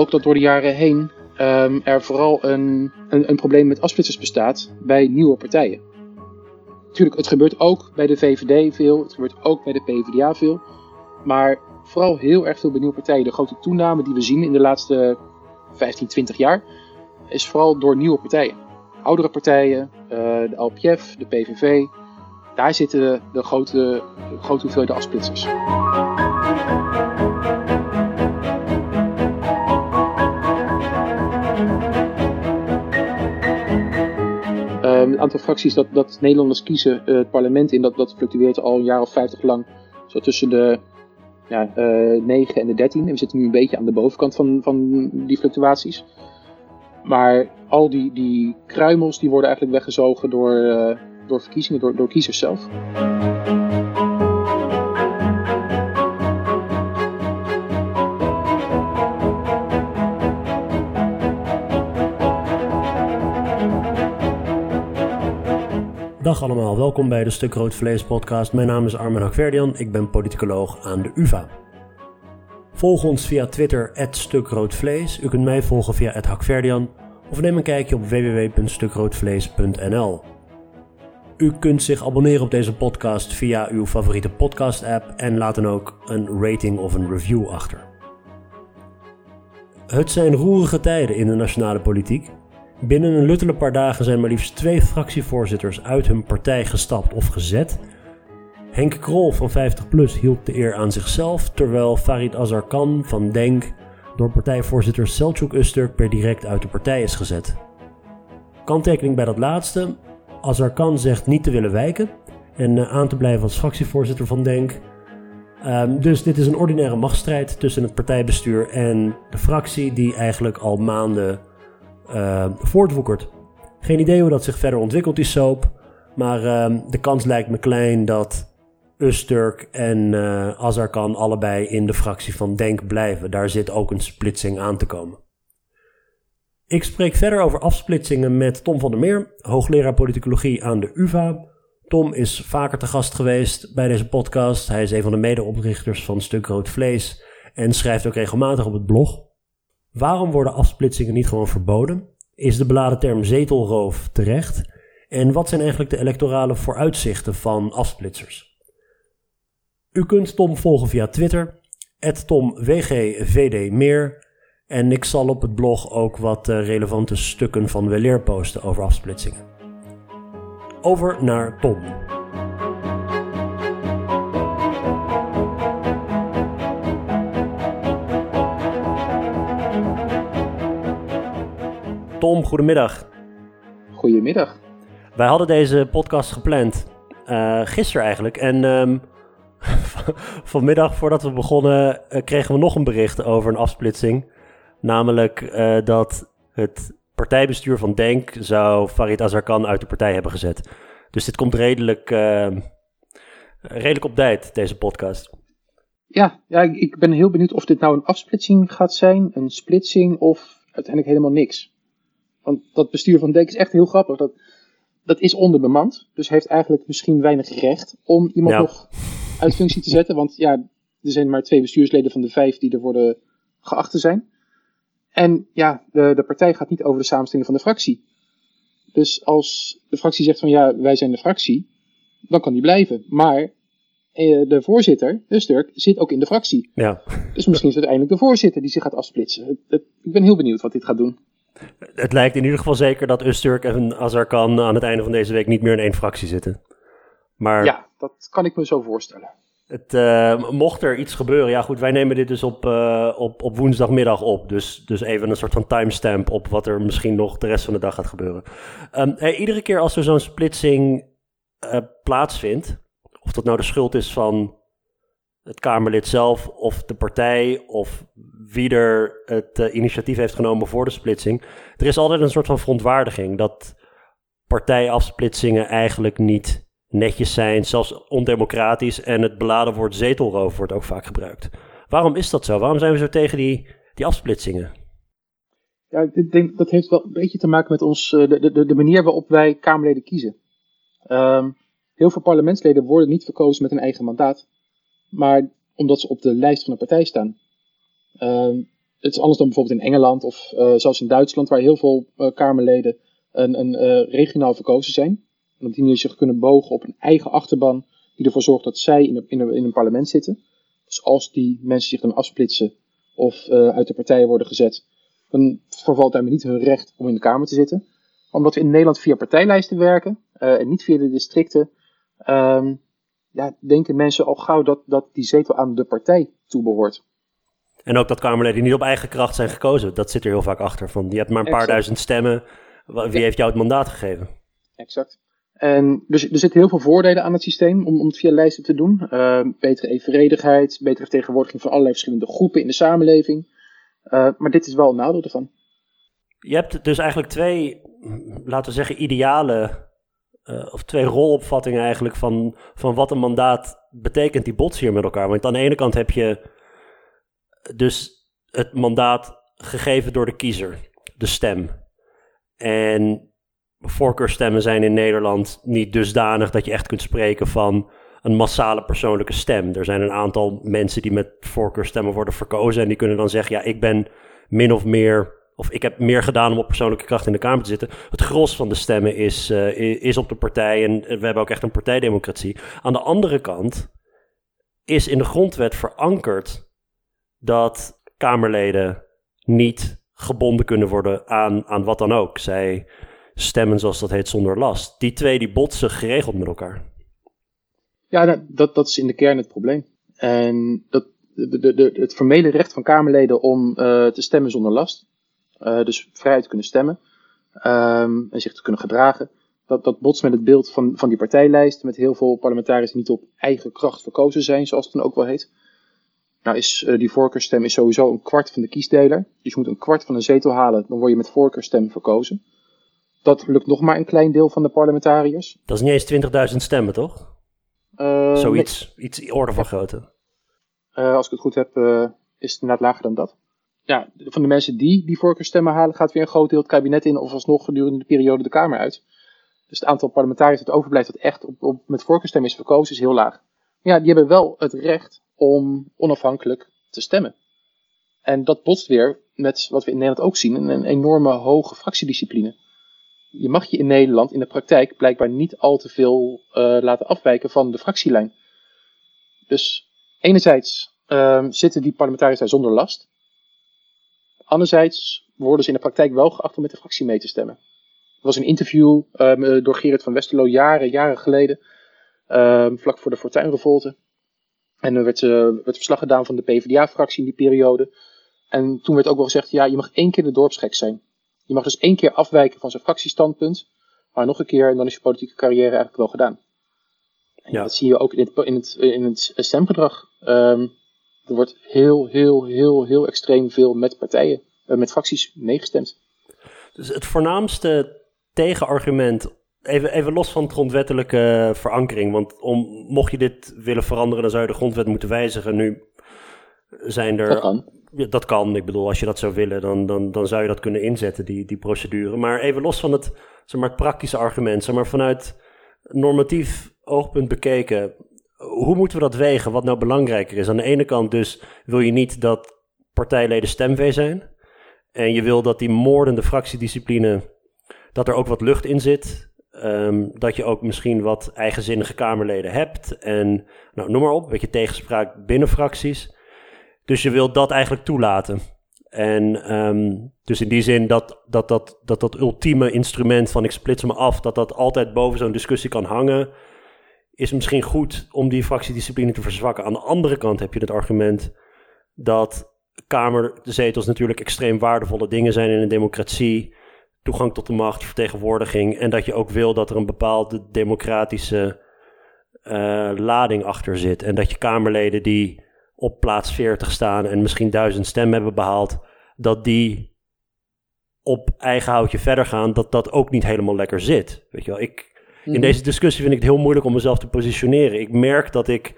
ook dat door de jaren heen ehm, er vooral een, een, een probleem met afsplitsers bestaat bij nieuwe partijen. Natuurlijk, het gebeurt ook bij de VVD veel, het gebeurt ook bij de PvdA veel. Maar vooral heel erg veel bij nieuwe partijen. De grote toename die we zien in de laatste 15, 20 jaar is vooral door nieuwe partijen. Oudere partijen, uh, de LPF, de PVV, daar zitten de grote, de grote hoeveelheden afsplitsers. Het aantal fracties dat, dat Nederlanders kiezen uh, het parlement in, dat, dat fluctueert al een jaar of 50 lang. Zo tussen de ja, uh, eh, 9 en de 13. En we zitten nu een beetje aan de bovenkant van, van die fluctuaties. Maar al die, die kruimels die worden eigenlijk weggezogen door, uh, door verkiezingen, door, door kiezers zelf. Allemaal, welkom bij de Stuk Rood Vlees podcast. Mijn naam is Armin Hakverdian, ik ben politicoloog aan de UvA. Volg ons via Twitter, @stukroodvlees. U kunt mij volgen via @hakverdian of neem een kijkje op www.stukroodvlees.nl. U kunt zich abonneren op deze podcast via uw favoriete podcast-app en laat dan ook een rating of een review achter. Het zijn roerige tijden in de nationale politiek. Binnen een luttele paar dagen zijn maar liefst twee fractievoorzitters uit hun partij gestapt of gezet. Henk Krol van 50PLUS hield de eer aan zichzelf, terwijl Farid Azarkan van DENK door partijvoorzitter Selçuk Usturk per direct uit de partij is gezet. Kanttekening bij dat laatste, Azarkan zegt niet te willen wijken en uh, aan te blijven als fractievoorzitter van DENK. Um, dus dit is een ordinaire machtsstrijd tussen het partijbestuur en de fractie die eigenlijk al maanden uh, voortwoekert. Geen idee hoe dat zich verder ontwikkelt, die soap. Maar uh, de kans lijkt me klein dat Usturk en uh, Azarkan allebei in de fractie van Denk blijven. Daar zit ook een splitsing aan te komen. Ik spreek verder over afsplitsingen met Tom van der Meer, hoogleraar politicologie aan de UvA. Tom is vaker te gast geweest bij deze podcast. Hij is een van de medeoprichters van Stuk Rood Vlees en schrijft ook regelmatig op het blog. Waarom worden afsplitsingen niet gewoon verboden? Is de beladen term zetelroof terecht? En wat zijn eigenlijk de electorale vooruitzichten van afsplitsers? U kunt Tom volgen via Twitter, TomWGVDmeer. En ik zal op het blog ook wat eh, relevante stukken van weleer posten over afsplitsingen. Over naar Tom. Tom, goedemiddag. Goedemiddag. Wij hadden deze podcast gepland, uh, gisteren eigenlijk. En um, vanmiddag, voordat we begonnen, uh, kregen we nog een bericht over een afsplitsing. Namelijk uh, dat het partijbestuur van Denk zou Farid Azarkan uit de partij hebben gezet. Dus dit komt redelijk, ehm, redelijk op tijd, deze podcast. Ja, ja, ik ben heel benieuwd of dit nou een afsplitsing gaat zijn, een splitsing of uiteindelijk helemaal niks. Want dat bestuur van Denk is echt heel grappig. Dat, dat is onderbemand. Dus heeft eigenlijk misschien weinig recht om iemand nog uit functie te zetten. Want ja, er zijn maar twee bestuursleden van de vijf die er worden geacht te zijn. En ja, de, de partij gaat niet over de samenstelling van de fractie. Dus als de fractie zegt van ja, wij zijn de fractie, dan kan die blijven. Maar eh, de voorzitter, de Sturk, zit ook in de fractie. Ja. Dus misschien is het uiteindelijk de voorzitter die zich gaat afsplitsen. ik ben heel benieuwd wat dit gaat doen. Het lijkt in ieder geval zeker dat Usturk en Azarkan aan het einde van deze week niet meer in één fractie zitten. Maar ja, dat kan ik me zo voorstellen. Het, uh, mocht er iets gebeuren, ja goed, wij nemen dit dus op, uh, op, op woensdagmiddag op. Dus, dus even een soort van timestamp op wat er misschien nog de rest van de dag gaat gebeuren. Um, hey, iedere keer als er zo'n splitsing uh, plaatsvindt, of dat nou de schuld is van het Kamerlid zelf of de partij of wie er het uh, initiatief heeft genomen voor de splitsing. Er is altijd een soort van verontwaardiging dat partijafsplitsingen eigenlijk niet netjes zijn, zelfs ondemocratisch. En het beladen woord zetelroof wordt ook vaak gebruikt. Waarom is dat zo? Waarom zijn we zo tegen die, die afsplitsingen? Ja, ik denk dat heeft wel een beetje te maken met ons, eh, de, de, de manier waarop wij Kamerleden kiezen. Um, heel veel parlementsleden worden niet verkozen met een eigen mandaat, maar omdat ze op de lijst van een partij staan. Uh, het is anders dan bijvoorbeeld in Engeland of uh, zelfs in Duitsland, waar heel veel uh, Kamerleden een, een uh, regionaal verkozen zijn. En op die manier zich kunnen bogen op een eigen achterban, die ervoor zorgt dat zij in, in, in een parlement zitten. Dus als die mensen zich dan afsplitsen of uit de partijen worden gezet, dan vervalt daarmee niet hun recht om in de Kamer te zitten. Omdat we in Nederland via partijlijsten werken en niet via de districten, um, ja, denken mensen al gauw dat, dat die zetel aan de partij toebehoort. En ook dat Kamerleden niet op eigen kracht zijn gekozen. Dat zit er heel vaak achter. Van, je hebt maar een paar duizend stemmen. Wie heeft jou het mandaat gegeven? Exact. En dus er zitten heel veel voordelen aan het systeem om, om het via lijsten te doen. Uh, betere evenredigheid, betere vertegenwoordiging van allerlei verschillende groepen in de samenleving. Uh, maar dit is wel een nadeel ervan. Je hebt dus eigenlijk twee, laten we zeggen, ideale uh, of twee rolopvattingen eigenlijk van, van wat een mandaat betekent, die botsen hier met elkaar. Want aan de ene kant heb je dus het mandaat gegeven door de kiezer, de stem. En voorkeurstemmen zijn in Nederland niet dusdanig dat je echt kunt spreken van een massale persoonlijke stem. Er zijn een aantal mensen die met voorkeurstemmen worden verkozen en die kunnen dan zeggen, ja, ik ben min of meer of ik heb meer gedaan om op persoonlijke kracht in de Kamer te zitten. Het gros van de stemmen is, uh, is op de partij en we hebben ook echt een partijdemocratie. Aan de andere kant is in de grondwet verankerd dat Kamerleden niet gebonden kunnen worden aan, aan wat dan ook. Zij stemmen, zoals dat heet, zonder last. Die twee die botsen geregeld met elkaar. Ja, dat, dat is in de kern het probleem. En dat, de, de, de, het formele recht van Kamerleden om uh, te stemmen zonder last, uh, dus vrijheid kunnen stemmen um, en zich te kunnen gedragen. Dat, dat botst met het beeld van, van die partijlijst, met heel veel parlementariërs die niet op eigen kracht verkozen zijn, zoals het dan ook wel heet. Nou is uh, die voorkeurstem is sowieso een kwart van de kiesdeler. Dus je moet een kwart van een zetel halen, dan word je met voorkeurstem verkozen. Dat lukt nog maar een klein deel van de parlementariërs. Dat is niet eens 20.000 stemmen, toch? Uh, Zoiets, nee. iets orde van grootte. Uh, als ik het goed heb, is het inderdaad lager dan dat ja, van de mensen die die voorkeurstemmen halen, gaat weer een groot deel het kabinet in of alsnog gedurende de periode de Kamer uit. Dus het aantal parlementariërs dat overblijft dat echt op, op, met voorkeurstemmen is verkozen, is heel laag. Maar ja, die hebben wel het recht om onafhankelijk te stemmen. En dat botst weer met wat we in Nederland ook zien, een enorme hoge fractiediscipline. Je mag je in Nederland in de praktijk blijkbaar niet al te veel uh, laten afwijken van de fractielijn. Dus enerzijds uh, zitten die parlementariërs daar zonder last. Anderzijds worden ze in de praktijk wel geacht om met de fractie mee te stemmen. Er was een interview um, door Gerrit van Westerlo jaren, jaren geleden, um, vlak voor de Fortuinrevolte. En er werd, uh, werd verslag gedaan van de PvdA-fractie in die periode. En toen werd ook wel gezegd, ja, je mag één keer de dorpsgek zijn. Je mag dus één keer afwijken van zijn fractiestandpunt, maar nog een keer en dan is je politieke carrière eigenlijk wel gedaan. En ja. dat zie je ook in het, in het, in het stemgedrag. Um, er wordt heel, heel, heel, heel extreem veel met partijen, uh, met fracties meegestemd. Dus het voornaamste tegenargument, even, even los van de grondwettelijke verankering, want om, mocht je dit willen veranderen, dan zou je de grondwet moeten wijzigen. Nu zijn er. Dat kan. Ja, dat kan. Ik bedoel, als je dat zou willen, dan, dan, dan zou je dat kunnen inzetten, die, die procedure. Maar even los van het, zeg maar, het praktische argument, zeg maar vanuit normatief oogpunt bekeken, hoe moeten we dat wegen? Wat nou belangrijker is? Aan de ene kant dus wil je niet dat partijleden stemvee zijn. En je wil dat die moordende fractiediscipline, dat er ook wat lucht in zit. Um, dat je ook misschien wat eigenzinnige Kamerleden hebt. En nou, noem maar op, een beetje tegenspraak binnen fracties. Dus je wilt dat eigenlijk toelaten. En um, dus in die zin dat dat, dat, dat dat ultieme instrument van ik splits me af, dat dat altijd boven zo'n discussie kan hangen is misschien goed om die fractiediscipline te verzwakken. Aan de andere kant heb je het argument dat kamerzetels natuurlijk extreem waardevolle dingen zijn in een democratie. Toegang tot de macht, vertegenwoordiging. En dat je ook wil dat er een bepaalde democratische uh, lading achter zit. En dat je Kamerleden die op plaats 40 staan en misschien duizend stemmen hebben behaald, dat die op eigen houtje verder gaan, dat dat ook niet helemaal lekker zit. Weet je wel, ik, in mhm. deze discussie vind ik het heel moeilijk om mezelf te positioneren. Ik merk dat ik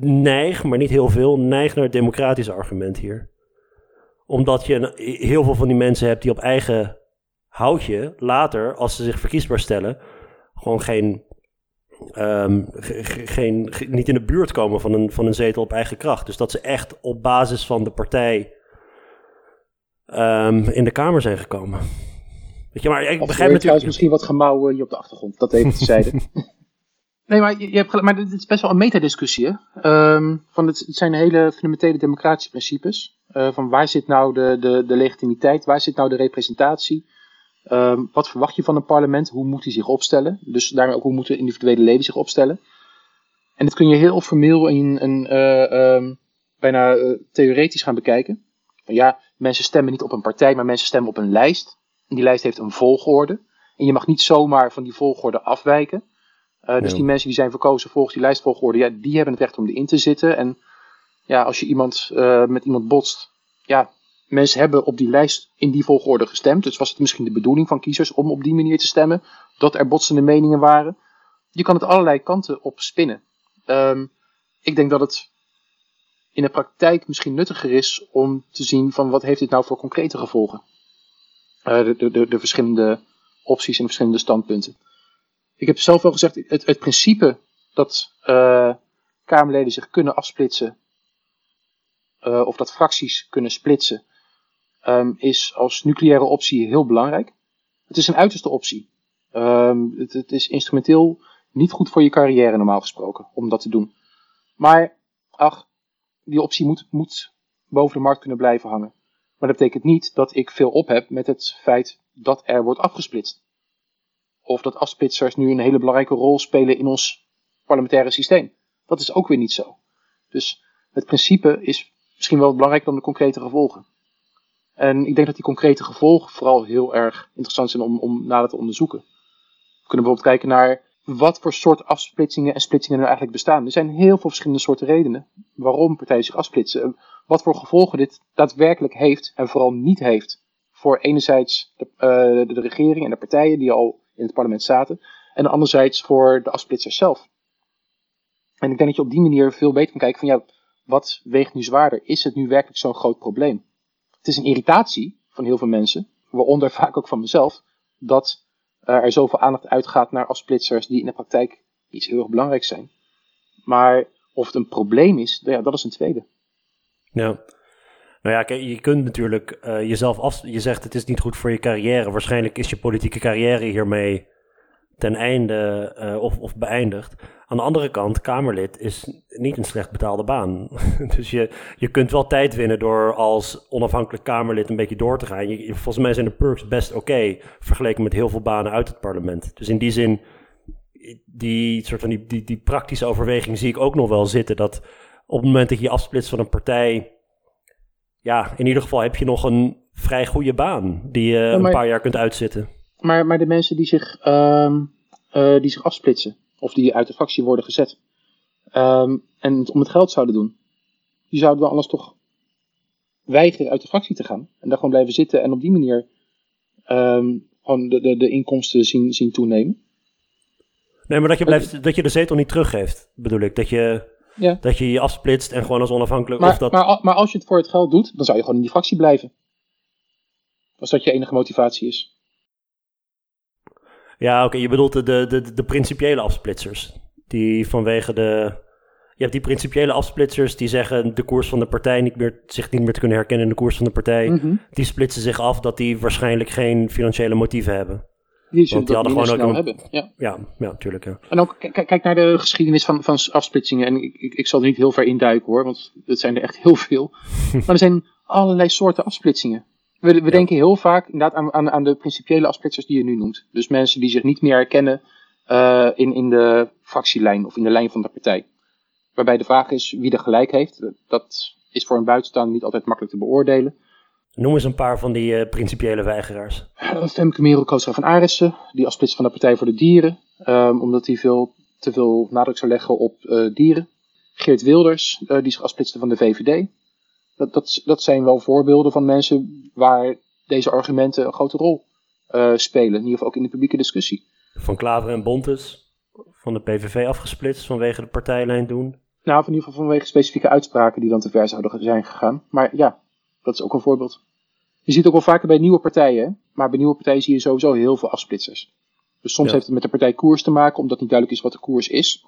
neig, maar niet heel veel, neig naar het democratische argument hier. Omdat je heel veel van die mensen hebt die op eigen houtje later, als ze zich verkiesbaar stellen, gewoon geen, um, geen, niet in de buurt komen van een, van een zetel op eigen kracht. Dus dat ze echt op basis van de partij ehm, in de Kamer zijn gekomen. Weet je, maar ik Of begrijp natuurlijk... trouwens misschien wat gemauwen hier op de achtergrond. Dat even tezijde. nee, maar je, hebt gelijk, maar dit is best wel een metadiscussie. hè. Ehm, van het, het zijn hele fundamentele democratische principes. Eh, van waar zit nou de, de, de legitimiteit? Waar zit nou de representatie? Ehm, wat verwacht je van een parlement? Hoe moet hij zich opstellen? Dus daarmee ook hoe moeten individuele leden zich opstellen? En dat kun je heel formeel en, en eh, ehm, bijna eh, theoretisch gaan bekijken. Ja, mensen stemmen niet op een partij, maar mensen stemmen op een lijst. En die lijst heeft een volgorde. En je mag niet zomaar van die volgorde afwijken. Uh, dus die mensen die zijn verkozen volgens die lijstvolgorde, ja, die hebben het recht om erin te zitten. En ja, als je iemand uh, met iemand botst, ja, mensen hebben op die lijst in die volgorde gestemd. Dus was het misschien de bedoeling van kiezers om op die manier te stemmen, dat er botsende meningen waren. Je kan het allerlei kanten op spinnen. Um, ik denk dat het in de praktijk misschien nuttiger is om te zien van wat heeft dit nou voor concrete gevolgen. Uh, de, de, de, de verschillende opties en verschillende standpunten. Ik heb zelf wel gezegd, het, het principe dat uh, Kamerleden zich kunnen afsplitsen, uh, of dat fracties kunnen splitsen, um, is als nucleaire optie heel belangrijk. Het is een uiterste optie. Um, het, het is instrumenteel niet goed voor je carrière normaal gesproken, om dat te doen. Maar, ach, die optie moet, moet boven de markt kunnen blijven hangen. Maar dat betekent niet dat ik veel op heb met het feit dat er wordt afgesplitst. Of dat afsplitsers nu een hele belangrijke rol spelen in ons parlementaire systeem. Dat is ook weer niet zo. Dus het principe is misschien wel belangrijker dan de concrete gevolgen. En ik denk dat die concrete gevolgen vooral heel erg interessant zijn om, om nader te onderzoeken. We kunnen bijvoorbeeld kijken naar wat voor soort afsplitsingen en splitsingen er eigenlijk bestaan. Er zijn heel veel verschillende soorten redenen waarom partijen zich afsplitsen. Wat voor gevolgen dit daadwerkelijk heeft en vooral niet heeft voor enerzijds de, uh, de regering en de partijen die al in het parlement zaten. En anderzijds voor de afsplitsers zelf. En ik denk dat je op die manier veel beter kan kijken van ja, wat weegt nu zwaarder? Is het nu werkelijk zo'n groot probleem? Het is een irritatie van heel veel mensen, waaronder vaak ook van mezelf, dat er zoveel aandacht uitgaat naar afsplitsers die in de praktijk iets heel erg belangrijks zijn. Maar of het een probleem is, ja, dat is een tweede. Ja. Nou ja, kijk, je kunt natuurlijk uh, jezelf af... Je zegt het is niet goed voor je carrière. Waarschijnlijk is je politieke carrière hiermee ten einde uh, of, of beëindigd. Aan de andere kant, Kamerlid is niet een slecht betaalde baan. dus je, je kunt wel tijd winnen door als onafhankelijk Kamerlid een beetje door te gaan. Je, volgens mij zijn de perks best oké, okay, vergeleken met heel veel banen uit het parlement. Dus in die zin, die soort van die, die, die praktische overweging zie ik ook nog wel zitten. Dat op het moment dat je je afsplitst van een partij, ja, in ieder geval heb je nog een vrij goede baan die je ja, maar, een paar jaar kunt uitzitten. Maar, maar de mensen die zich, um, uh, die zich afsplitsen, of die uit de fractie worden gezet, um, en het om het geld zouden doen, die zouden dan anders toch weigeren uit de fractie te gaan. En daar gewoon blijven zitten en op die manier um, gewoon de, de, de inkomsten zien, zien toenemen. Nee, maar dat je, blijft, dat je de zetel niet teruggeeft, bedoel ik. Dat je ja. dat je je afsplitst en gewoon als onafhankelijk... Maar, of dat... maar, maar als je het voor het geld doet, dan zou je gewoon in die fractie blijven. Als dat je enige motivatie is. Ja, oké, okay, je bedoelt de, de, de, de principiële afsplitsers. Die vanwege de... Je hebt die principiële afsplitsers die zeggen de koers van de partij niet meer, zich niet meer te kunnen herkennen in de koers van de partij. Mm -hmm. Die splitsen zich af dat die waarschijnlijk geen financiële motieven hebben. Die, Want die hadden gewoon ook een... hebben. Ja, ja, ja natuurlijk. Ja. En ook kijk naar de geschiedenis van, van afsplitsingen. En ik, ik, ik zal er niet heel ver induiken hoor, want het zijn er echt heel veel. maar er zijn allerlei soorten afsplitsingen. We, we ja. denken heel vaak inderdaad aan, aan, aan de principiële afsplitsers die je nu noemt. Dus mensen die zich niet meer herkennen uh, in, in de fractielijn of in de lijn van de partij. Waarbij de vraag is wie er gelijk heeft. Dat is voor een buitenstaander niet altijd makkelijk te beoordelen. Noem eens een paar van die uh, principiële weigeraars. Uh, Femke Merel Koostra van Arissen, die afsplitst van de Partij voor de Dieren. Um, omdat hij veel te veel nadruk zou leggen op uh, dieren. Geert Wilders, die zich afsplitste van de VVD. Dat, dat, dat zijn wel voorbeelden van mensen waar deze argumenten een grote rol spelen. In ieder geval ook in de publieke discussie. Van Klaver en Bontes, van de PVV afgesplitst vanwege de partijlijn doen. Nou, in ieder geval vanwege specifieke uitspraken die dan te ver zouden zijn gegaan. Maar ja, dat is ook een voorbeeld. Je ziet het ook wel vaker bij nieuwe partijen, maar bij nieuwe partijen zie je sowieso heel veel afsplitsers. Dus soms ja. heeft het met de partij koers te maken, omdat niet duidelijk is wat de koers is.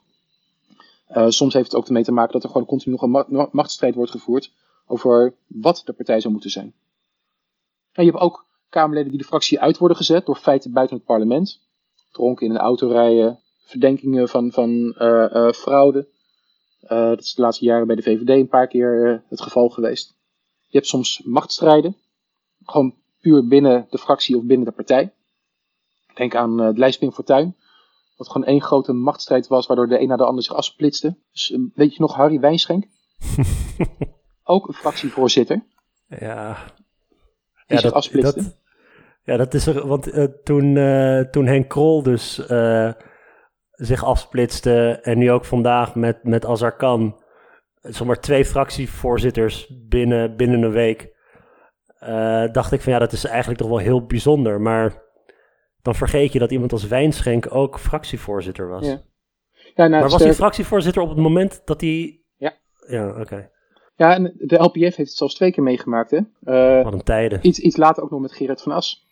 Uh, soms heeft het ook ermee te maken dat er gewoon continu nog een ma machtsstrijd wordt gevoerd over wat de partij zou moeten zijn. En je hebt ook Kamerleden die de fractie uit worden gezet door feiten buiten het parlement. Dronken in een auto rijden, verdenkingen van, van fraude. dat is de laatste jaren bij de VVD een paar keer het geval geweest. Je hebt soms machtsstrijden. Gewoon puur binnen de fractie of binnen de partij. Denk aan het lijstping Fortuin. Wat gewoon één grote machtsstrijd was, waardoor de een na de ander zich afsplitste. Dus weet je nog Harry Wijnschenk? Ook een fractievoorzitter. Ja. Die ja, zich dat, Dat, ja, dat is er, want uh, toen, toen Henk Krol dus zich afsplitste en nu ook vandaag met, met Azarkan, zomaar twee fractievoorzitters binnen, binnen een week, dacht ik van ja, dat is eigenlijk toch wel heel bijzonder. Maar dan vergeet je dat iemand als Wijnschenk ook fractievoorzitter was. Ja. Ja, nou, maar was hij fractievoorzitter op het moment dat hij... Ja. Ja, oké. Ja, en de LPF heeft het zelfs twee keer meegemaakt, hè. Uh, Wat een tijden. Iets, iets later ook nog met Gerard van As.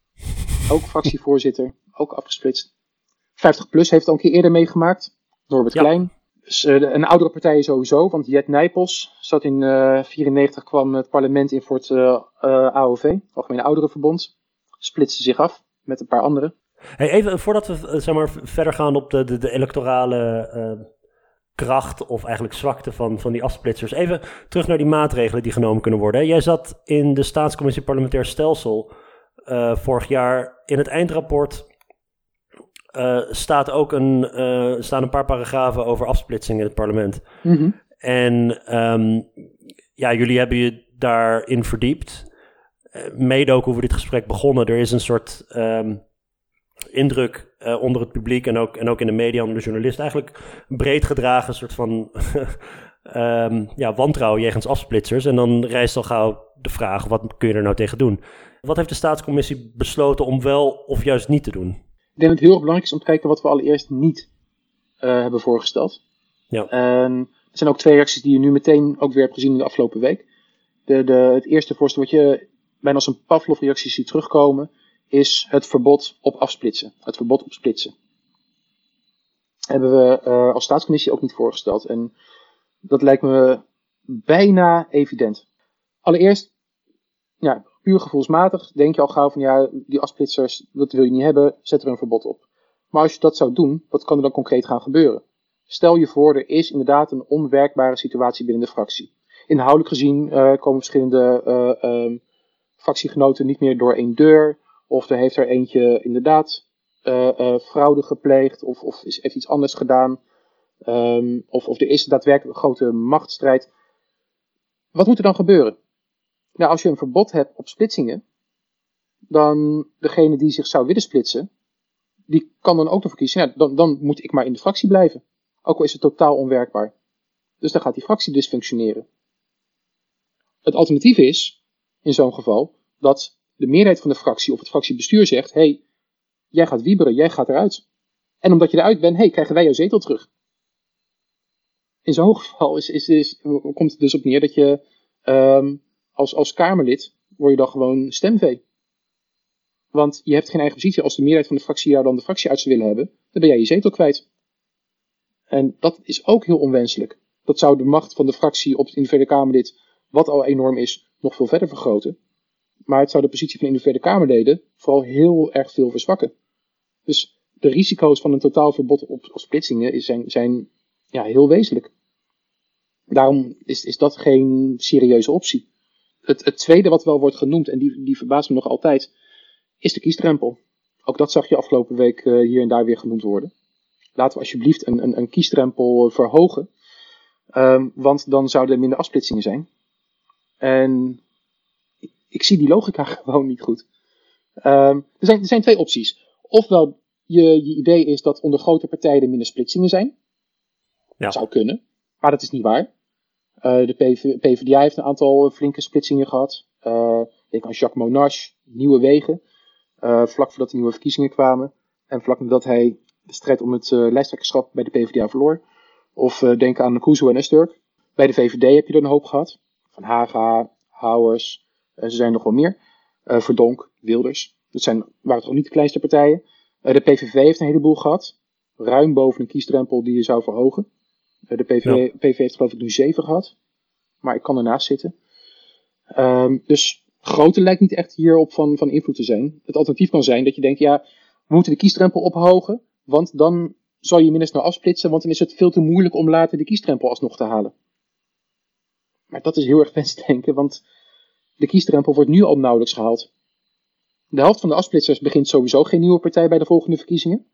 ook fractievoorzitter, ook afgesplitst. 50PLUS heeft het al een keer eerder meegemaakt. Norbert ja. Klein. Dus, uh, een oudere partij sowieso, want Jet Nijpels zat in 1994, uh, kwam het parlement in voor het AOV, Algemene Ouderenverbond. Splitste zich af met een paar anderen. Hey, even voordat we eh, zeg maar, verder gaan op de, de, de electorale kracht of eigenlijk zwakte van, van die afsplitsers. Even terug naar die maatregelen die genomen kunnen worden. Jij zat in de Staatscommissie Parlementair Stelsel uh, vorig jaar. In het eindrapport uh, staat ook een, staan een paar paragrafen over afsplitsing in het parlement. Mm -hmm. En um, ja, jullie hebben je daarin verdiept. Eh, mede ook hoe we dit gesprek begonnen. Er is een soort um, indruk uh, onder het publiek en ook, en ook in de media onder de journalist. Eigenlijk breed gedragen soort van um, ja, wantrouwen jegens afsplitsers. En dan rijst al gauw de vraag, wat kun je er nou tegen doen? Wat heeft de staatscommissie besloten om wel of juist niet te doen? Ik denk dat het heel erg belangrijk is om te kijken wat we allereerst niet uh, hebben voorgesteld. Ja. En er zijn ook twee reacties die je nu meteen ook weer hebt gezien in de afgelopen week. De, de, het eerste voorstel wat je bijna als een Pavlov-reactie ziet terugkomen, is het verbod op afsplitsen. Het verbod op splitsen. Hebben we uh, als staatscommissie ook niet voorgesteld. En dat lijkt me bijna evident. Allereerst, ja, puur gevoelsmatig denk je al gauw van ja, die afsplitsers, dat wil je niet hebben, zet er een verbod op. Maar als je dat zou doen, wat kan er dan concreet gaan gebeuren? Stel je voor, er is inderdaad een onwerkbare situatie binnen de fractie. Inhoudelijk gezien uh, komen verschillende uh, fractiegenoten niet meer door één deur. Of er heeft er eentje inderdaad uh, fraude gepleegd. Of, of is, heeft iets anders gedaan. Um, of, of er is daadwerkelijk een grote machtsstrijd. Wat moet er dan gebeuren? Nou, als je een verbod hebt op splitsingen. Dan degene die zich zou willen splitsen. Die kan dan ook nog kiezen. Ja, dan, dan moet ik maar in de fractie blijven. Ook al is het totaal onwerkbaar. Dus dan gaat die fractie dysfunctioneren. Het alternatief is in zo'n geval dat de meerderheid van de fractie of het fractiebestuur zegt: hey, jij gaat wieberen, jij gaat eruit. En omdat je eruit bent, hey, krijgen wij jouw zetel terug. In zo'n geval is, is, is, komt het dus op neer dat je um, als, als Kamerlid word je dan gewoon stemvee. Want je hebt geen eigen positie. Als de meerderheid van de fractie jou dan de fractie uit zou willen hebben, dan ben jij je zetel kwijt. En dat is ook heel onwenselijk. Dat zou de macht van de fractie op het individuele Kamerlid, wat al enorm is, nog veel verder vergroten. Maar het zou de positie van individuele Kamerleden vooral heel erg veel verzwakken. Dus de risico's van een totaal verbod op, splitsingen zijn, zijn ja, heel wezenlijk. Daarom is, is dat geen serieuze optie. Het, het tweede wat wel wordt genoemd, en die, die verbaast me nog altijd, is de kiesdrempel. Ook dat zag je afgelopen week uh, hier en daar weer genoemd worden. Laten we alsjeblieft een, een, een kiesdrempel verhogen. Um, want dan zouden er minder afsplitsingen zijn. En ik, zie die logica gewoon niet goed. Um, er, zijn, er zijn twee opties. Ofwel, je, je idee is dat onder grote partijen er minder splitsingen zijn. Ja. Dat zou kunnen, maar dat is niet waar. Uh, de PV, PvdA heeft een aantal flinke splitsingen gehad. Uh, denk aan Jacques Monash, Nieuwe Wegen. Uh, vlak voordat de nieuwe verkiezingen kwamen. En vlak nadat hij de strijd om het lijsttrekkerschap bij de PvdA verloor. Of denk aan Kuzu en Esturk. Bij de VVD heb je er een hoop gehad. Van Haga, Houwers, er zijn nog wel meer. Uh, Verdonk, Wilders. Dat zijn, waren toch niet de kleinste partijen. Uh, de PVV heeft een heleboel gehad. Ruim boven een kiesdrempel die je zou verhogen. de PVV, ja. PVV heeft geloof ik nu zeven gehad. Maar ik kan ernaast zitten. Um, dus grootte lijkt niet echt hierop van, van invloed te zijn. Het alternatief kan zijn dat je denkt, ja, we moeten de kiesdrempel ophogen, want dan zal je minder snel afsplitsen, want dan is het veel te moeilijk om later de kiesdrempel alsnog te halen. Maar dat is heel erg wensdenken, want de kiesdrempel wordt nu al nauwelijks gehaald. De helft van de afsplitsers begint sowieso geen nieuwe partij bij de volgende verkiezingen.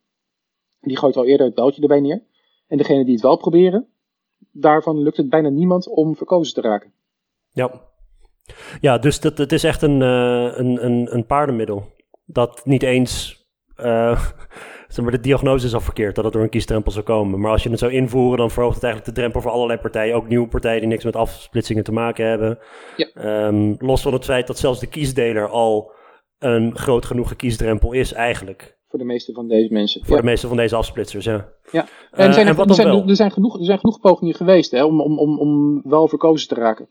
Die gooit al eerder het beltje erbij neer. En degene die het wel proberen, daarvan lukt het bijna niemand om verkozen te raken. Ja, ja dus dat, het is echt een, uh, een, een, een paardenmiddel. Dat niet eens uh, zeg maar, de diagnose is al verkeerd dat het door een kiesdrempel zou komen. Maar als je het zou invoeren, dan verhoogt het eigenlijk de drempel voor allerlei partijen. Ook nieuwe partijen die niks met afsplitsingen te maken hebben. Ja. Um, los van het feit dat zelfs de kiesdeler al een groot genoeg kiesdrempel is eigenlijk. Voor de meeste van deze mensen. Voor de meeste van deze afsplitsers, ja. Ja, en, uh, zijn er, er, zijn, er, zijn, genoeg, er zijn genoeg pogingen geweest hè, om, om, om, om wel verkozen te raken.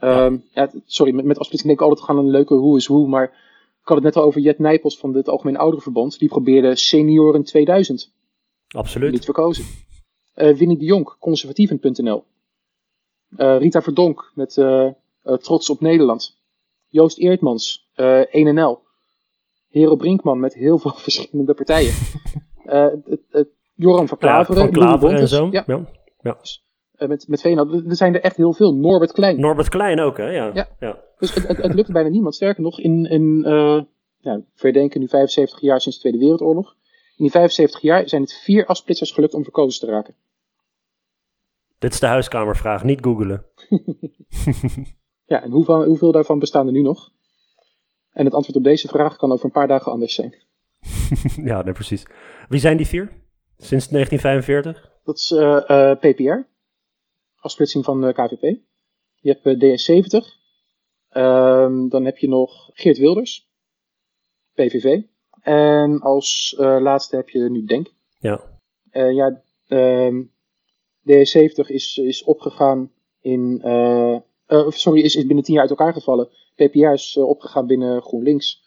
Um, ja. sorry, met, met afsplitsing denk ik altijd gaan een leuke hoe is hoe, maar ik had het net al over Jet Nijpels van het Algemeen Ouderenverbond. Die probeerde Senioren 2000. Absoluut. Niet verkozen. Uh, Winnie de Jonk, conservatieven.nl. Uh, Rita Verdonk met uh, Trots op Nederland. Joost Eertmans, 1NL. Hero Brinkman met heel veel verschillende partijen. Joram van Klaveren. Ja, van Klaveren en zo. Ja. ja. ja. Dus, met, met VNL, er zijn er echt heel veel. Norbert Klein. Norbert Klein ook, hè? Ja. ja. ja. Dus het, het, het, lukt bijna niemand. Sterker nog, in, in uh, ja, verdenken nu 75 jaar sinds de Tweede Wereldoorlog. In die 75 jaar zijn het vier afsplitsers gelukt om verkozen te raken. Dit is de huiskamervraag, niet googelen. ja, en hoeveel, hoeveel daarvan bestaan er nu nog? En het antwoord op deze vraag kan over een paar dagen anders zijn. ja, nee, precies. Wie zijn die vier? Sinds 1945? Dat is uh, uh, PPR, afsplitsing van uh, KVP. Je hebt DS70, Um, dan heb je nog Geert Wilders, PVV. En als uh, laatste heb je nu Denk. Ja. Ja, um, D70 is, is opgegaan in. Uh, sorry, is, is binnen tien jaar uit elkaar gevallen. PPR is opgegaan binnen GroenLinks.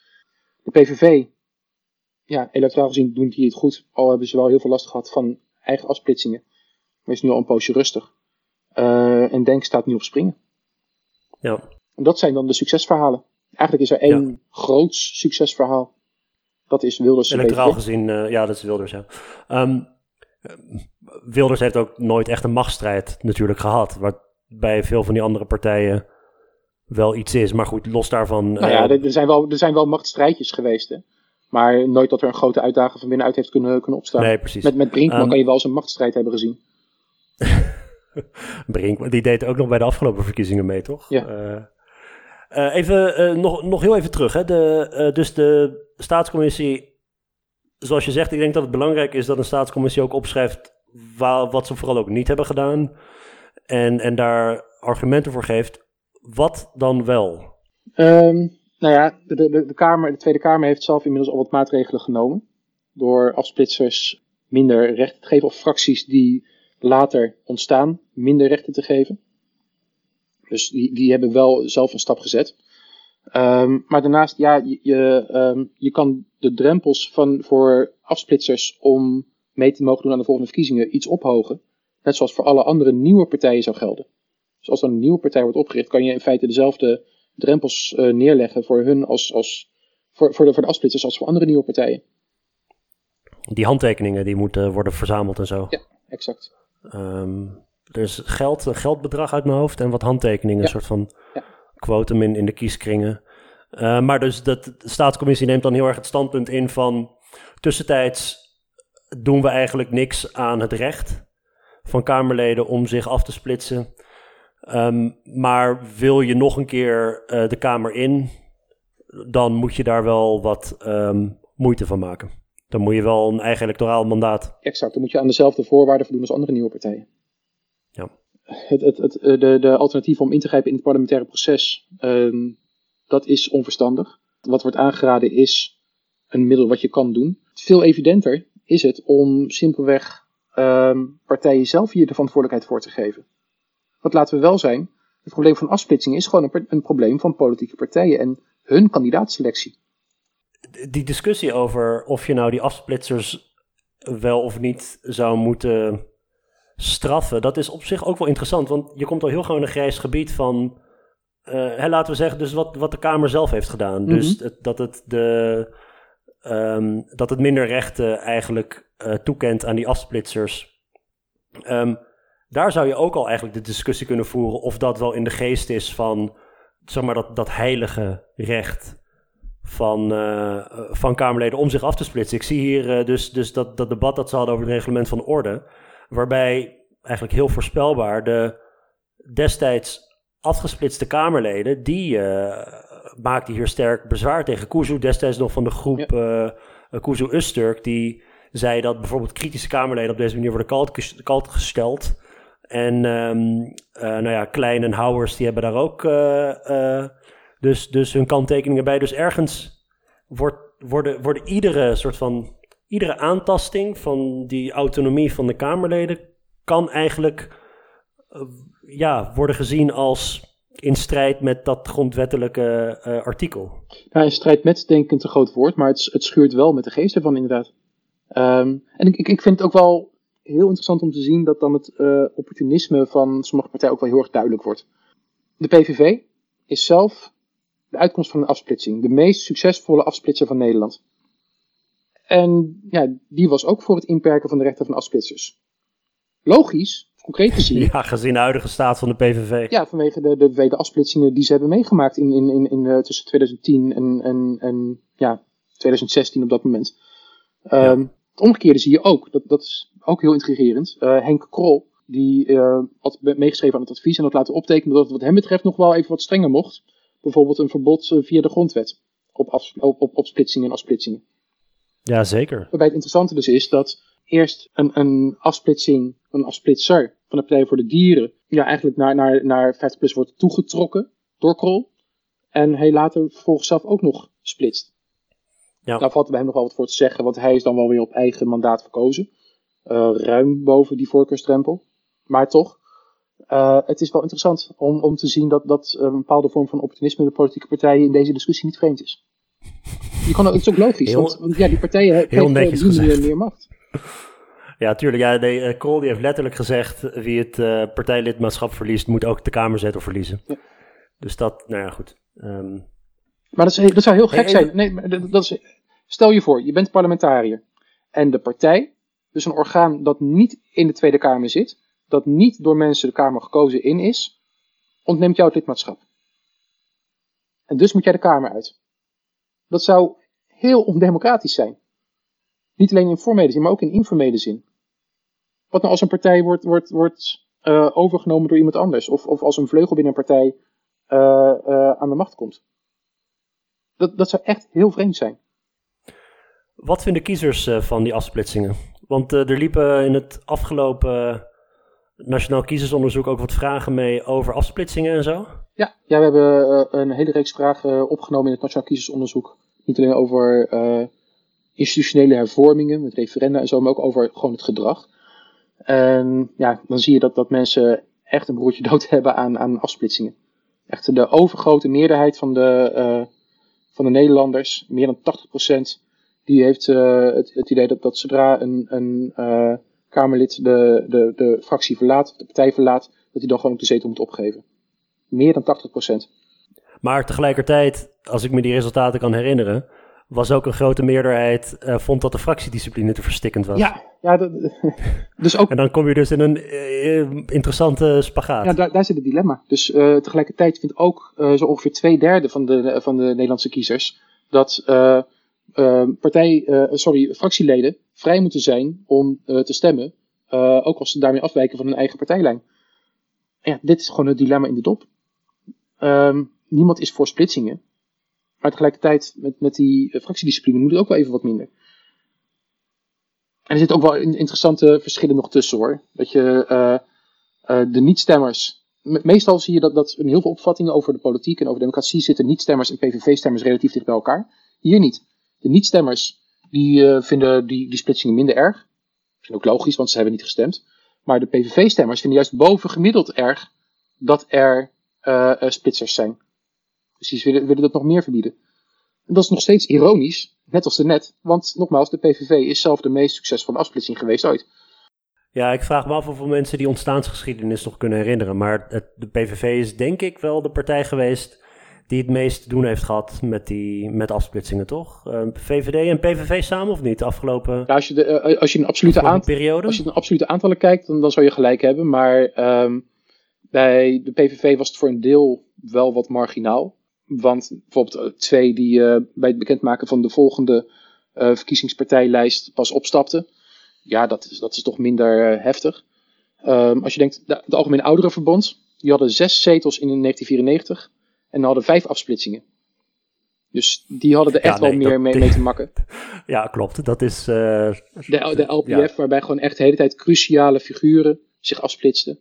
De PVV, ja, electoraal gezien doen die het goed. Al hebben ze wel heel veel last gehad van eigen afsplitsingen. Maar is nu al een poosje rustig. En Denk staat nu op springen. Ja. En dat zijn dan de succesverhalen. Eigenlijk is er één ja. groot succesverhaal. Dat is Wilders. Electoraal gezien, uh, ja, dat is Wilders, ja. Um, Wilders heeft ook nooit echt een machtsstrijd natuurlijk gehad. Wat bij veel van die andere partijen wel iets is. Maar goed, los daarvan... Nou ja, uh, er, zijn wel, er zijn wel machtsstrijdjes geweest, hè. Maar nooit dat er een grote uitdaging van binnenuit heeft kunnen, kunnen opstaan. Nee, precies. Met, met Brinkman um, kan je wel eens een machtsstrijd hebben gezien. Brinkman, die deed ook nog bij de afgelopen verkiezingen mee, toch? Ja. Uh, uh, even, uh, nog, nog heel even terug. Hè. De, uh, dus de staatscommissie, zoals je zegt, ik denk dat het belangrijk is dat een staatscommissie ook opschrijft waar, wat ze vooral ook niet hebben gedaan. En, en daar argumenten voor geeft. Wat dan wel? Um, nou ja, de, de, de, Kamer, de Tweede Kamer heeft zelf inmiddels al wat maatregelen genomen. Door afsplitsers minder rechten te geven, of fracties die later ontstaan, minder rechten te geven. Dus die, die hebben wel zelf een stap gezet. Um, maar daarnaast, ja, je, je, um, je kan de drempels van, voor afsplitsers om mee te mogen doen aan de volgende verkiezingen iets ophogen. Net zoals voor alle andere nieuwe partijen zou gelden. Dus als er een nieuwe partij wordt opgericht, kan je in feite dezelfde drempels uh, neerleggen voor hun als, als voor, voor, de, voor de afsplitsers als voor andere nieuwe partijen. Die handtekeningen die moeten worden verzameld en zo. Ja, exact. Um, er is geld, een geldbedrag uit mijn hoofd en wat handtekeningen, ja. een soort van ja. quotum in, in de kieskringen. Uh, maar dus dat, de staatscommissie neemt dan heel erg het standpunt in van tussentijds doen we eigenlijk niks aan het recht van Kamerleden om zich af te splitsen. Um, maar wil je nog een keer uh, de Kamer in, dan moet je daar wel wat um, moeite van maken. Dan moet je wel een eigen electoraal mandaat. Exact, dan moet je aan dezelfde voorwaarden voldoen als andere nieuwe partijen. Ja. Het, het, het, de, de alternatief om in te grijpen in het parlementaire proces, um, dat is onverstandig. Wat wordt aangeraden is een middel wat je kan doen. Veel evidenter is het om simpelweg um, partijen zelf hier de verantwoordelijkheid voor te geven. Want laten we wel zijn, het probleem van afsplitsing is gewoon een, een probleem van politieke partijen en hun kandidaatselectie. Die discussie over of je nou die afsplitsers wel of niet zou moeten straffen, dat is op zich ook wel interessant. Want je komt al heel gewoon in een grijs gebied van hè, laten we zeggen, dus wat, wat de Kamer zelf heeft gedaan. Dus Mhm. het- dat, het de, ehm, dat het minder rechten eigenlijk eh, toekent aan die afsplitsers. Ehm, daar zou je ook al eigenlijk de discussie kunnen voeren of dat wel in de geest is van, zeg maar, dat, dat heilige recht van, eh, van Kamerleden om zich af te splitsen. Ik zie hier eh, dus, dus dat, dat debat dat ze hadden over het reglement van orde, waarbij eigenlijk heel voorspelbaar de destijds afgesplitste Kamerleden, die eh maakten hier sterk bezwaar tegen. Kuzu, destijds nog van de groep eh Kuzu Usturk, die zei dat bijvoorbeeld kritische Kamerleden op deze manier worden kalt, kalt gesteld. En eh, nou ja, Klein en Houwers, die hebben daar ook dus, dus hun kanttekeningen bij. Dus ergens wordt, worden, worden iedere soort van, iedere aantasting van die autonomie van de Kamerleden kan eigenlijk eh, ja, worden gezien als in strijd met dat grondwettelijke eh, artikel. Ja, in strijd met denk ik een te groot woord, maar het, het schuurt wel met de geest ervan inderdaad. Ehm, en ik, ik, ik vind het ook wel heel interessant om te zien dat dan het eh, opportunisme van sommige partijen ook wel heel erg duidelijk wordt. De PVV is zelf de uitkomst van een afsplitsing. De meest succesvolle afsplitser van Nederland. En ja, die was ook voor het inperken van de rechten van afsplitsers. Logisch, concreet gezien, Ja, gezien de huidige staat van de PVV. ja, vanwege de, de vele afsplitsingen die ze hebben meegemaakt in, in, in, in, eh, tussen 2010 en, en, en ja, 2016 op dat moment. Ehm, Het omgekeerde zie je ook. Dat, dat is ook heel intrigerend. Eh, Henk Krol, die eh, had me- meegeschreven aan het advies en had laten optekenen dat het wat hem betreft nog wel even wat strenger mocht. Bijvoorbeeld een verbod eh, via de grondwet op, afs- op, op, op splitsingen en afsplitsingen. Ja, zeker. Waarbij het interessante dus is dat eerst een, een afsplitsing, een afsplitser van de Partij voor de Dieren, ja, eigenlijk naar, naar, naar 50PLUS wordt toegetrokken door Krol. En hij later vervolgens zelf ook nog splitst. Ja. Daar valt bij hem nog wel wat voor te zeggen, want hij is dan wel weer op eigen mandaat verkozen. Eh, ruim boven die voorkeurstrempel. Maar toch, eh, het is wel interessant om, om te zien dat, dat een bepaalde vorm van opportunisme de politieke partijen in deze discussie niet vreemd is. Je kan, het is ook logisch, Heel- want, want ja, die partijen he- heel krijgen netjes op die manier gezegd. meer macht. Ja, tuurlijk. Ja, nee, eh, Krol die heeft letterlijk gezegd... wie het eh, partijlidmaatschap verliest, moet ook de Kamerzetel verliezen. Ja. Dus dat, nou ja, goed. Ehm, Maar dat, is, dat zou heel gek Hey, zijn. Nee, maar dat, dat is, stel je voor, je bent parlementariër. En de partij, dus een orgaan dat niet in de Tweede Kamer zit, dat niet door mensen de Kamer gekozen in is, ontneemt jou het lidmaatschap. En dus moet jij de Kamer uit. Dat zou heel ondemocratisch zijn. Niet alleen in formele zin, maar ook in informele zin. Wat nou als een partij wordt, wordt, wordt eh, overgenomen door iemand anders? Of, of als een vleugel binnen een partij eh, eh, aan de macht komt? Dat, dat zou echt heel vreemd zijn. wat vinden kiezers van die afsplitsingen? Want er liepen in het afgelopen Nationaal Kiezersonderzoek ook wat vragen mee over afsplitsingen en zo. Ja, ja we hebben eh, een hele reeks vragen eh, opgenomen in het Nationaal Kiezersonderzoek. Niet alleen over eh, institutionele hervormingen met referenda en zo, maar ook over gewoon het gedrag. En ja, dan zie je dat, dat mensen echt een broertje dood hebben aan, aan afsplitsingen. Echt de overgrote meerderheid van de, van de Nederlanders, meer dan 80%, die heeft het, het idee dat, dat zodra een, een Kamerlid de, de, de fractie verlaat, de partij verlaat, dat hij dan gewoon ook de zetel moet opgeven. Meer dan 80%. Maar tegelijkertijd, als ik me die resultaten kan herinneren, was ook een grote meerderheid eh, vond dat de fractiediscipline te verstikkend was. Ja, ja dat, dus ook En dan kom je dus in een eh, interessante spagaat. ja, daar, daar zit het dilemma. Dus eh, tegelijkertijd vindt ook zo ongeveer twee derde van de, van de Nederlandse kiezers dat partij, eh, sorry, fractieleden vrij moeten zijn om eh, te stemmen, eh, ook als ze daarmee afwijken van hun eigen partijlijn. Ja, dit is gewoon het dilemma in de dop. Ehm, niemand is voor splitsingen. Maar tegelijkertijd, met, met die fractiediscipline moet het ook wel even wat minder. En er zitten ook wel in- interessante verschillen nog tussen hoor. Dat je de niet-stemmers. me- Meestal zie je dat, dat in heel veel opvattingen over de politiek en over democratie zitten niet-stemmers en PVV-stemmers relatief dicht bij elkaar. Hier niet. De niet-stemmers die eh, vinden die, die splitsingen minder erg. Vind ook logisch, want ze hebben niet gestemd. Maar de PVV-stemmers vinden juist bovengemiddeld erg dat er eh, splitsers zijn. Dus die willen, willen dat nog meer verbieden. En dat is nog steeds ironisch, net als de net. Want nogmaals, de PVV is zelf de meest succesvolle afsplitsing geweest ooit. Ja, ik vraag me af hoeveel mensen die ontstaansgeschiedenis nog kunnen herinneren. Maar de PVV is denk ik wel de partij geweest die het meest te doen heeft gehad met, die, met afsplitsingen, toch? Uh, ehm, VVD en PVV samen of niet? De afgelopen ja, als, je de, uh, als je een absolute periode? Als je een absolute aantallen kijkt, dan, dan zou je gelijk hebben. Maar um, bij de PVV was het voor een deel wel wat marginaal. Want bijvoorbeeld uh, twee die uh, bij het bekendmaken van de volgende verkiezingspartijlijst pas opstapten. Ja, dat is, dat is toch minder heftig. Um, als je denkt, de, de Algemene Ouderenverbond, die hadden zes zetels in 1994 en hadden vijf afsplitsingen. Dus die hadden er echt wel meer mee, mee, te makken. Ja, klopt. Dat is. Uh, de, de LPF, waarbij gewoon echt de hele tijd cruciale figuren zich afsplitsten.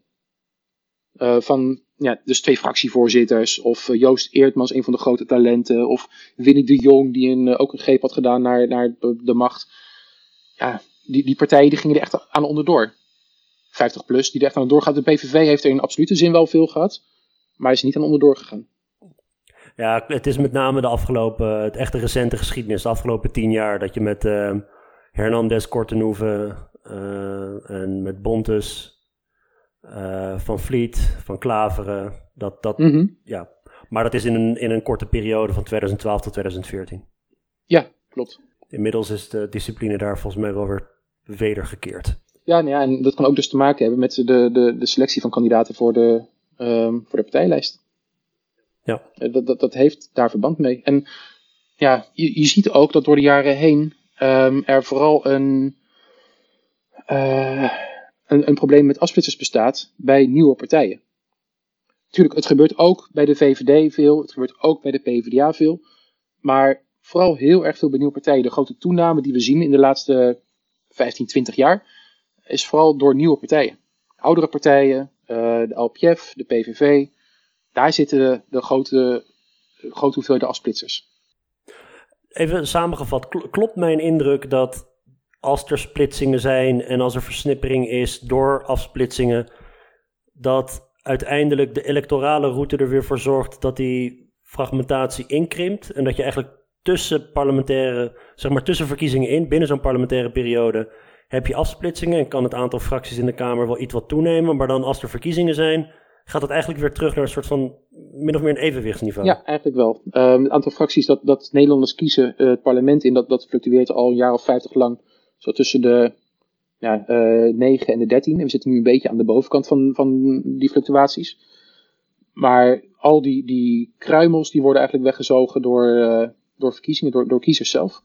Uh, van ja, dus twee fractievoorzitters, of uh, Joost Eertmans, een van de grote talenten, of Winnie de Jong, die een, ook een greep had gedaan naar, naar de, de, macht. Ja, die, die partijen die gingen er echt aan onderdoor. 50 plus, die er echt aan onderdoor gaat. De PVV heeft er in absolute zin wel veel gehad, maar is niet aan onderdoor gegaan. Ja, het is met name de afgelopen, het echte recente geschiedenis, de afgelopen tien jaar, dat je met uh, Hernandez, Kortenhoeven uh, en met Bontes, uh, Van Vliet, Van Klaveren, dat, dat, mm -hmm. ja. Maar dat is in een, in een korte periode van 2012 tot 2014. Ja, klopt. Inmiddels is de discipline daar volgens mij wel weer wedergekeerd. Ja, nou ja, en dat kan ook dus te maken hebben met de, de, de selectie van kandidaten voor de, um, voor de partijlijst. Ja. Eh, dat, dat, dat heeft daar verband mee. En ja, je, je ziet ook dat door de jaren heen um, er vooral een, uh, een, een probleem met afsplitsers bestaat bij nieuwe partijen. Tuurlijk, het gebeurt ook bij de VVD veel, het gebeurt ook bij de PvdA veel. Maar vooral heel erg veel bij nieuwe partijen. De grote toename die we zien in de laatste 15, 20 jaar is vooral door nieuwe partijen. Oudere partijen, uh, de LPF, de PVV, daar zitten de, grote, grote hoeveelheden afsplitsers. Even samengevat, klopt mijn indruk dat als er splitsingen zijn en als er versnippering is door afsplitsingen, dat uiteindelijk de electorale route er weer voor zorgt dat die fragmentatie inkrimpt en dat je eigenlijk tussen parlementaire, zeg maar tussen verkiezingen in, binnen zo'n parlementaire periode, heb je afsplitsingen en kan het aantal fracties in de Kamer wel iets wat toenemen, maar dan als er verkiezingen zijn, gaat het eigenlijk weer terug naar een soort van min of meer een evenwichtsniveau. Ja, eigenlijk wel. Um, het aantal fracties dat, dat Nederlanders kiezen uh, het parlement in, dat, dat fluctueert al een jaar of vijftig lang. Zo tussen de ja, uh, eh, 9 en de 13. En we zitten nu een beetje aan de bovenkant van, van die fluctuaties. Maar al die, die kruimels die worden eigenlijk weggezogen door, uh, door verkiezingen, door, door kiezers zelf.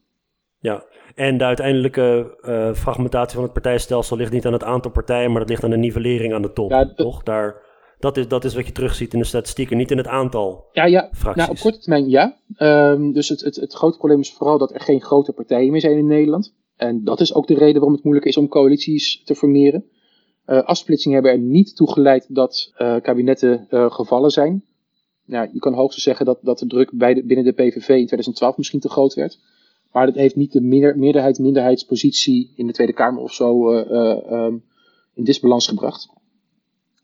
Ja, en de uiteindelijke uh, fragmentatie van het partijstelsel ligt niet aan het aantal partijen, maar dat ligt aan de nivellering aan de top. Ja, toch? Daar dat is, dat is wat je terugziet in de statistieken, niet in het aantal ja, ja. fracties. Nou, op korte termijn ja. Um, dus het, het, het grote probleem is vooral dat er geen grote partijen meer zijn in Nederland. En dat is ook de reden waarom het moeilijk is om coalities te formeren. Uh, afsplitsingen hebben er niet toe geleid dat uh, kabinetten uh, gevallen zijn. Nou, je kan hoogstens zeggen dat, dat de druk bij de, binnen de PVV in 2012 misschien te groot werd. Maar dat heeft niet de meerderheid-minderheidspositie in de Tweede Kamer of zo um, in disbalans gebracht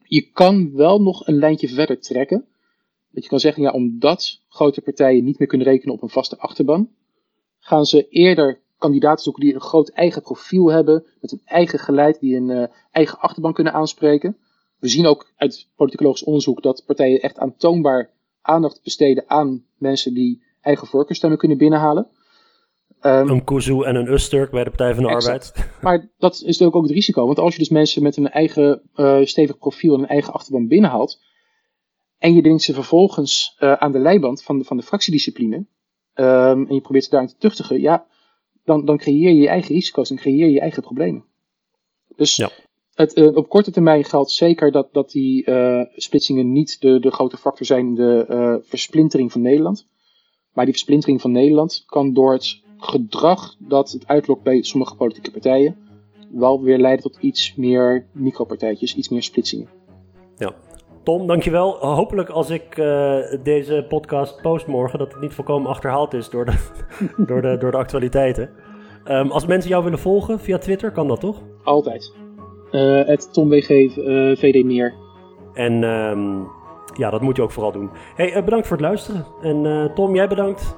je kan wel nog een lijntje verder trekken. Dat je kan zeggen, ja, omdat grote partijen niet meer kunnen rekenen op een vaste achterban, gaan ze eerder kandidaten zoeken die een groot eigen profiel hebben, met een eigen geleid, die een uh, eigen achterban kunnen aanspreken. We zien ook uit politicologisch onderzoek dat partijen echt aantoonbaar aandacht besteden aan mensen die eigen voorkeurstemmen kunnen binnenhalen. Um, een Kuzu en een Usturk bij de Partij van de Arbeid. Maar dat is natuurlijk ook het risico. Want als je dus mensen met een eigen uh, stevig profiel en een eigen achterban binnenhaalt. En je dringt ze vervolgens uh, aan de leiband van de, van de fractiediscipline. Um, en je probeert ze daarin te tuchtigen. Ja, dan, dan creëer je je eigen risico's en creëer je je eigen problemen. Dus ja. het, uh, op korte termijn geldt zeker dat, dat die splitsingen niet de, de grote factor zijn in de versplintering van Nederland. Maar die versplintering van Nederland kan door het gedrag dat het uitlokt bij sommige politieke partijen wel weer leiden tot iets meer micropartijtjes, iets meer splitsingen. Ja. Tom, dankjewel. Hopelijk als ik uh, deze podcast post morgen, dat het niet volkomen achterhaald is door de, door de, door de actualiteiten. Um, als mensen jou willen volgen via Twitter, kan dat toch? Altijd. Uh, het TomWG uh, eh, VD Meer. En um, ja, dat moet je ook vooral doen. Hey, bedankt voor het luisteren. En Tom, jij bedankt.